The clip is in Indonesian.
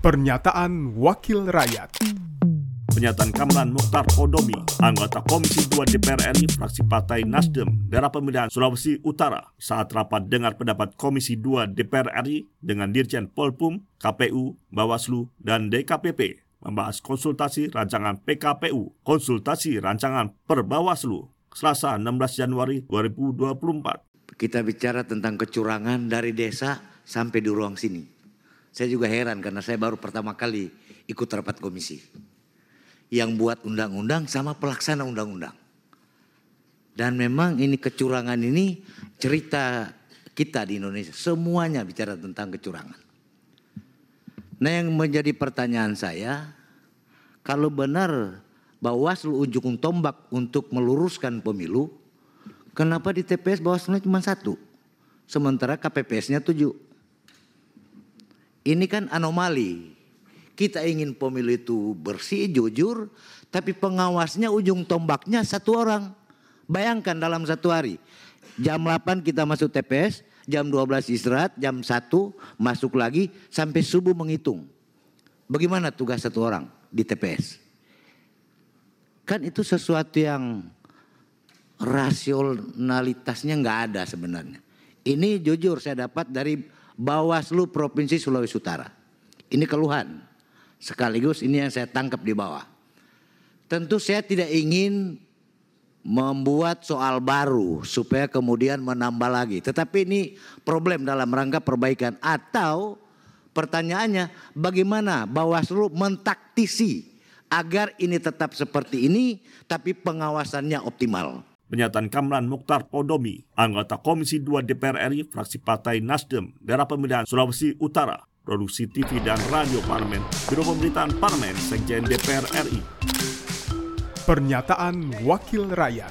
Pernyataan Wakil Rakyat Pernyataan Kamran Mukhtar Podomi, anggota Komisi 2 DPR RI fraksi Partai Nasdem, daerah pemilihan Sulawesi Utara, saat rapat dengar pendapat Komisi 2 DPR RI dengan Dirjen Polpum, KPU, Bawaslu, dan DKPP membahas konsultasi rancangan PKPU, konsultasi rancangan per Bawaslu, Selasa 16 Januari 2024. Kita bicara tentang kecurangan dari desa sampai di ruang sini. Saya juga heran karena saya baru pertama kali ikut rapat komisi. Yang buat undang-undang sama pelaksana undang-undang. Dan memang ini kecurangan ini cerita kita di Indonesia. Semuanya bicara tentang kecurangan. Nah yang menjadi pertanyaan saya, kalau benar Bawaslu ujung tombak untuk meluruskan pemilu, kenapa di TPS Bawaslu cuma satu? Sementara KPPS-nya tujuh. Ini kan anomali. Kita ingin pemilu itu bersih, jujur, tapi pengawasnya ujung tombaknya satu orang. Bayangkan dalam satu hari. Jam 8 kita masuk TPS, jam 12 istirahat, jam 1 masuk lagi sampai subuh menghitung. Bagaimana tugas satu orang di TPS? Kan itu sesuatu yang rasionalitasnya nggak ada sebenarnya. Ini jujur saya dapat dari Bawaslu Provinsi Sulawesi Utara. Ini keluhan. Sekaligus ini yang saya tangkap di bawah. Tentu saya tidak ingin membuat soal baru supaya kemudian menambah lagi. Tetapi ini problem dalam rangka perbaikan atau pertanyaannya bagaimana Bawaslu mentaktisi agar ini tetap seperti ini tapi pengawasannya optimal. Pernyataan Kamran Mukhtar Podomi, anggota Komisi 2 DPR RI fraksi Partai Nasdem, daerah pemilihan Sulawesi Utara, produksi TV dan radio parlemen, Biro Pemberitaan Parlemen, Sekjen DPR RI. Pernyataan Wakil Rakyat